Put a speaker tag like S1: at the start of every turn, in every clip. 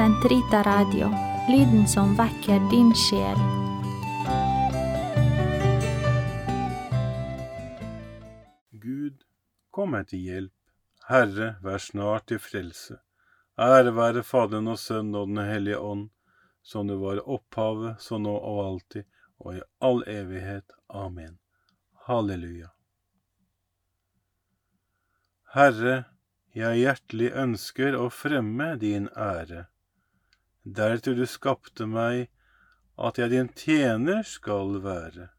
S1: Sentrita Radio, lyden som vekker din sjel.
S2: Gud, kom meg til hjelp. Herre, vær snart til frelse. Ære være Faderen og Sønnen og Den hellige ånd, som det var i opphavet, så nå og alltid, og i all evighet. Amen. Halleluja. Herre, jeg hjertelig ønsker å fremme din ære. Deretter du skapte meg, at jeg din tjener skal være.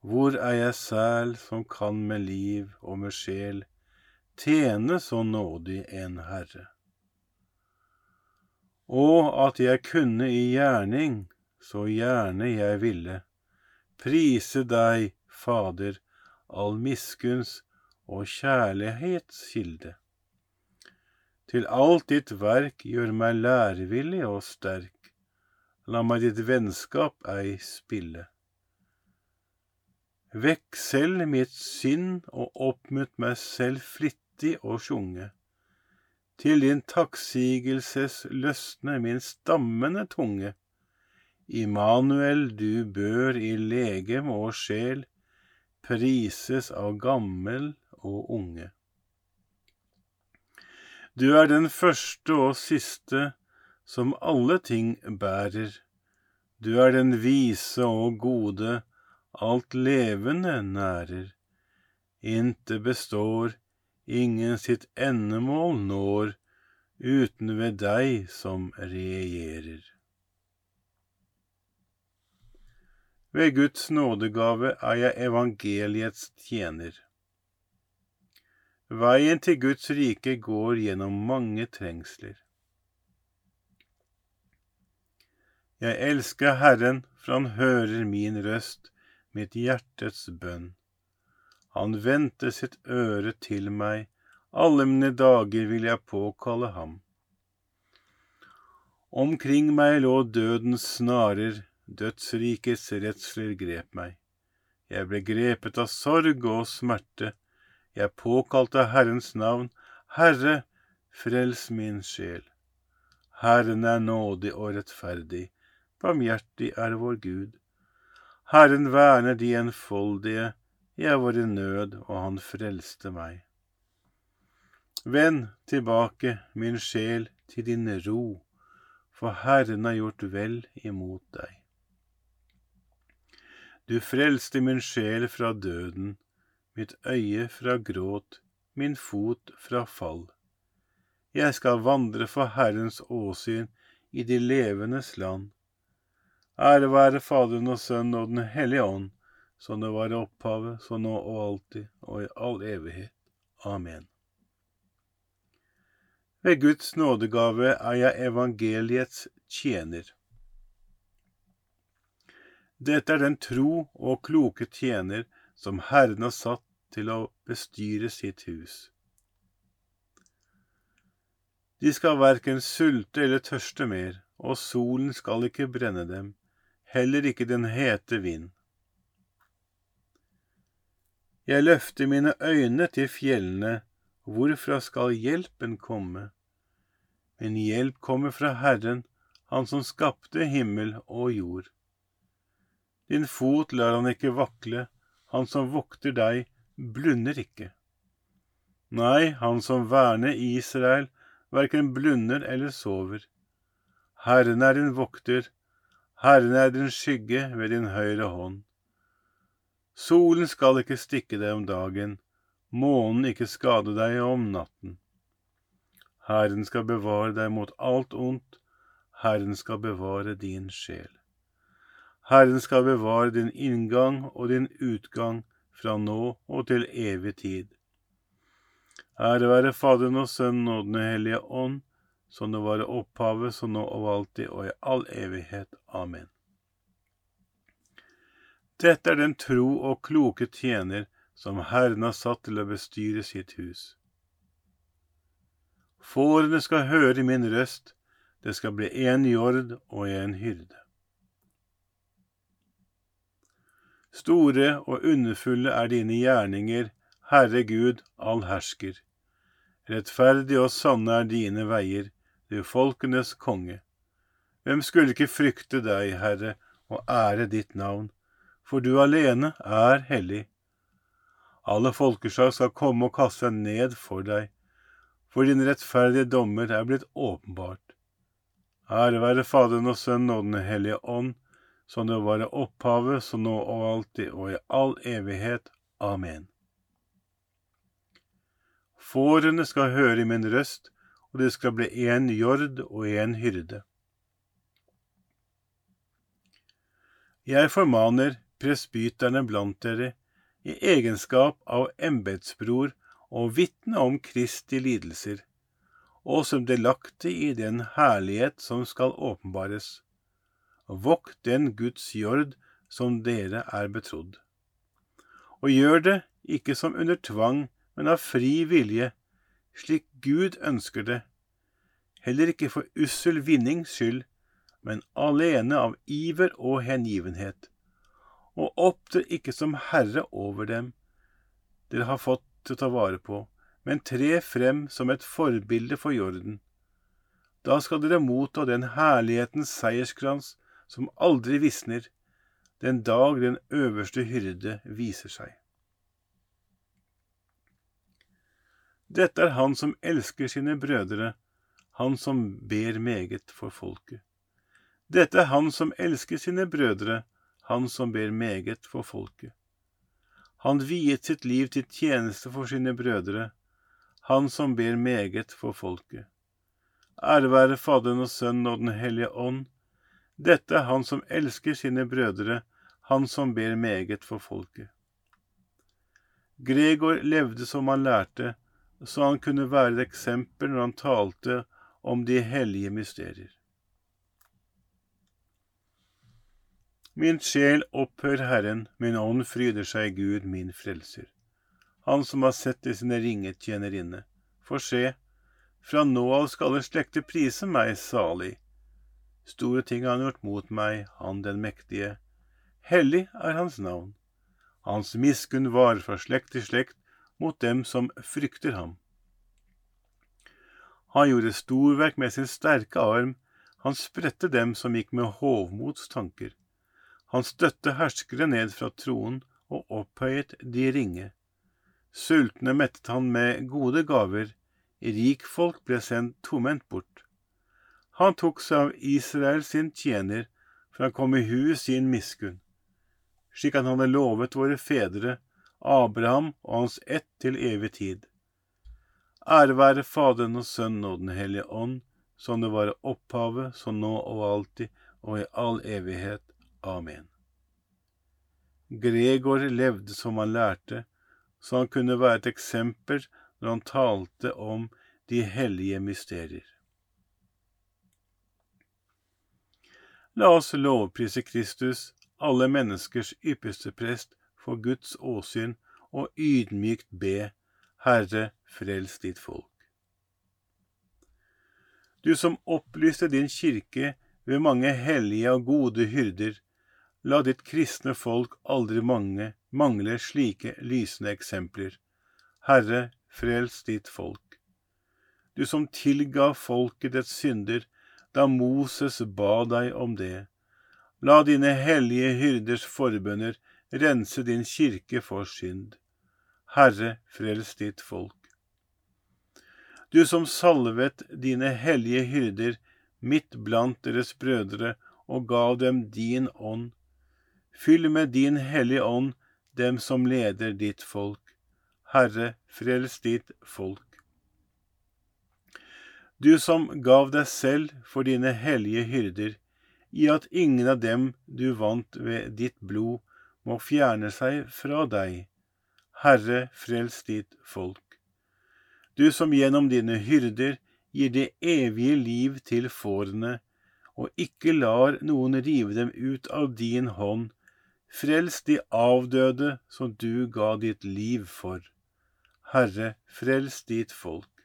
S2: Hvor er jeg sæl som kan med liv og med sjel tjene så nådig en Herre? Og at jeg kunne i gjerning, så gjerne jeg ville, prise deg, Fader, all miskunns og kjærlighets kilde. Til alt ditt verk gjør meg lærevillig og sterk, la meg ditt vennskap ei spille. Vekk selv mitt sinn og oppmunt meg selv flittig og sjunge. Til din takksigelses løsne min stammende tunge. Immanuel, du bør i legem og sjel prises av gammel og unge. Du er den første og siste som alle ting bærer. Du er den vise og gode, alt levende nærer. Inte består, ingen sitt endemål når, uten ved deg som regjerer. Ved Guds nådegave er jeg evangeliets tjener. Veien til Guds rike går gjennom mange trengsler. Jeg elsker Herren, for han hører min røst, mitt hjertets bønn. Han vendte sitt øre til meg, alle mine dager vil jeg påkalle ham. Omkring meg lå dødens snarer, dødsrikets redsler grep meg. Jeg ble grepet av sorg og smerte, jeg påkalte Herrens navn, Herre, frels min sjel. Herren er nådig og rettferdig, barmhjertig er vår Gud. Herren verner de enfoldige, jeg var i nød, og han frelste meg. Vend tilbake, min sjel, til din ro, for Herren har gjort vel imot deg. Du frelste min sjel fra døden, mitt øye fra gråt, min fot fra fall. Jeg skal vandre for Herrens åsyn i de levendes land. Ære være Faderen og Sønnen og Den hellige ånd, som det var i opphavet, så nå og alltid og i all evighet. Amen. Ved Guds nådegave er jeg evangeliets tjener. Dette er den tro og kloke tjener som Herren har satt til å bestyre sitt hus. De skal verken sulte eller tørste mer, og solen skal ikke brenne dem, heller ikke den hete vind. Jeg løfter mine øyne til fjellene, hvorfra skal hjelpen komme? Min hjelp kommer fra Herren, Han som skapte himmel og jord. Din fot lar han ikke vakle, han som vokter deg, blunder ikke. Nei, han som verner Israel, verken blunder eller sover. Herren er din vokter, Herren er din skygge ved din høyre hånd. Solen skal ikke stikke deg om dagen, månen ikke skade deg om natten. Herren skal bevare deg mot alt ondt, Herren skal bevare din sjel. Herren skal bevare din inngang og din utgang fra nå og til evig tid. Ære være Faderen og Sønnen og Den hellige ånd, som det var i opphavet, så nå og alltid og i all evighet. Amen. Dette er den tro og kloke tjener som Herren har satt til å bestyre sitt hus. Fårene skal høre min røst, det skal bli en jord og en hyrde. Store og underfulle er dine gjerninger, Herre Gud allhersker. Rettferdig og sanne er dine veier, du folkenes konge. Hvem skulle ikke frykte deg, Herre, og ære ditt navn, for du alene er hellig. Alle folkeslag skal komme og kaste seg ned for deg, for dine rettferdige dommer er blitt åpenbart. Ære være Faderen og Sønnen og Den hellige ånd, som det var i opphavet, så nå og alltid og i all evighet. Amen. Fårene skal høre min røst, og det skal bli én jord og én hyrde. Jeg formaner presbyterne blant dere i egenskap av embetsbror og vitne om Kristi lidelser, og som delaktig i den herlighet som skal åpenbares. Vokt den Guds jord som dere er betrodd. Og gjør det ikke som under tvang, men av fri vilje, slik Gud ønsker det, heller ikke for ussel vinnings skyld, men alene av iver og hengivenhet, og opptre ikke som herre over dem dere har fått til å ta vare på, men tre frem som et forbilde for jorden. Da skal dere motta den herlighetens seierskrans som aldri visner, den dag den øverste hyrde viser seg. Dette er han som elsker sine brødre, han som ber meget for folket. Dette er han som elsker sine brødre, han som ber meget for folket. Han viet sitt liv til tjeneste for sine brødre, han som ber meget for folket. Ære være Faderen og Sønnen og Den hellige ånd. Dette er han som elsker sine brødre, han som ber meget for folket. Gregor levde som han lærte, så han kunne være et eksempel når han talte om de hellige mysterier. Min sjel opphør Herren, min ånd fryder seg Gud, min frelser. Han som har sett i sine ringe tjenerinne. For se, fra nå av skal alle slekter prise meg salig. Store ting har han gjort mot meg, han den mektige. Hellig er hans navn. Hans miskunn varer fra slekt til slekt mot dem som frykter ham. Han gjorde storverk med sin sterke arm, han spredte dem som gikk med hovmods tanker. Han støtte herskere ned fra troen og opphøyet de ringe. Sultne mettet han med gode gaver, rikfolk ble sendt tomhendt bort. Han tok seg av Israel sin tjener, for han kom i hu sin miskunn, slik han hadde lovet våre fedre, Abraham og hans ett til evig tid. Ære være Faderen og Sønnen og Den hellige ånd, som det var opphavet, som nå og alltid og i all evighet. Amen. Gregor levde som han lærte, så han kunne være et eksempel når han talte om de hellige mysterier. La oss lovprise Kristus, alle menneskers ypperste prest, for Guds åsyn, og ydmykt be, Herre, frels ditt folk. Du som opplyste din kirke ved mange hellige og gode hyrder, La ditt kristne folk aldri mange, mangle slike lysende eksempler. Herre, frels ditt folk. Du som tilga folket dets synder da Moses ba deg om det. La dine hellige hyrders forbønner rense din kirke for synd. Herre, frels ditt folk. Du som salvet dine hellige hyrder midt blant deres brødre og ga dem din ånd, Fyll med din Hellige Ånd dem som leder ditt folk. Herre, frels ditt folk. Du som gav deg selv for dine hellige hyrder, i at ingen av dem du vant ved ditt blod, må fjerne seg fra deg. Herre, frels ditt folk. Du som gjennom dine hyrder gir det evige liv til fårene, og ikke lar noen rive dem ut av din hånd, Frels de avdøde som du ga ditt liv for. Herre, frels ditt folk.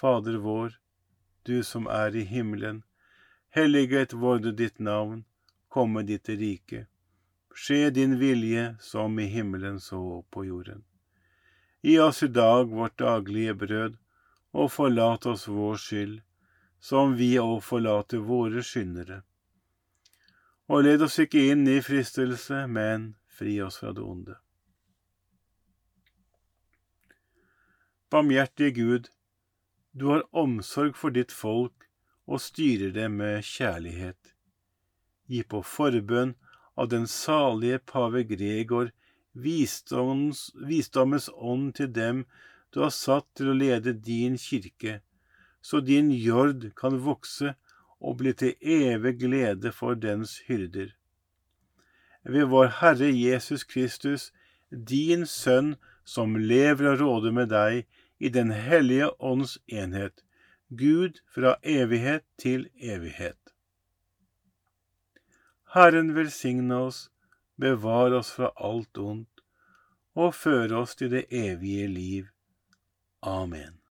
S2: Fader vår, du som er i himmelen. Helliget vorde ditt navn, komme ditt rike. Skje din vilje som i himmelen så på jorden. Gi oss i dag vårt daglige brød, og forlat oss vår skyld, som vi òg forlater våre skyndere. Og led oss ikke inn i fristelse, men fri oss fra det onde. Barmhjertige Gud, du har omsorg for ditt folk og styrer det med kjærlighet. Gi på forbønn av den salige pave Gregor visdoms, visdommens ånd til dem du har satt til å lede din kirke, så din jord kan vokse og bli til evig glede for dens hyrder. Ved vår Herre Jesus Kristus, din Sønn, som lever og råder med deg i Den hellige ånds enhet, Gud fra evighet til evighet. Herren velsigne oss, bevare oss fra alt ondt, og føre oss til det evige liv. Amen.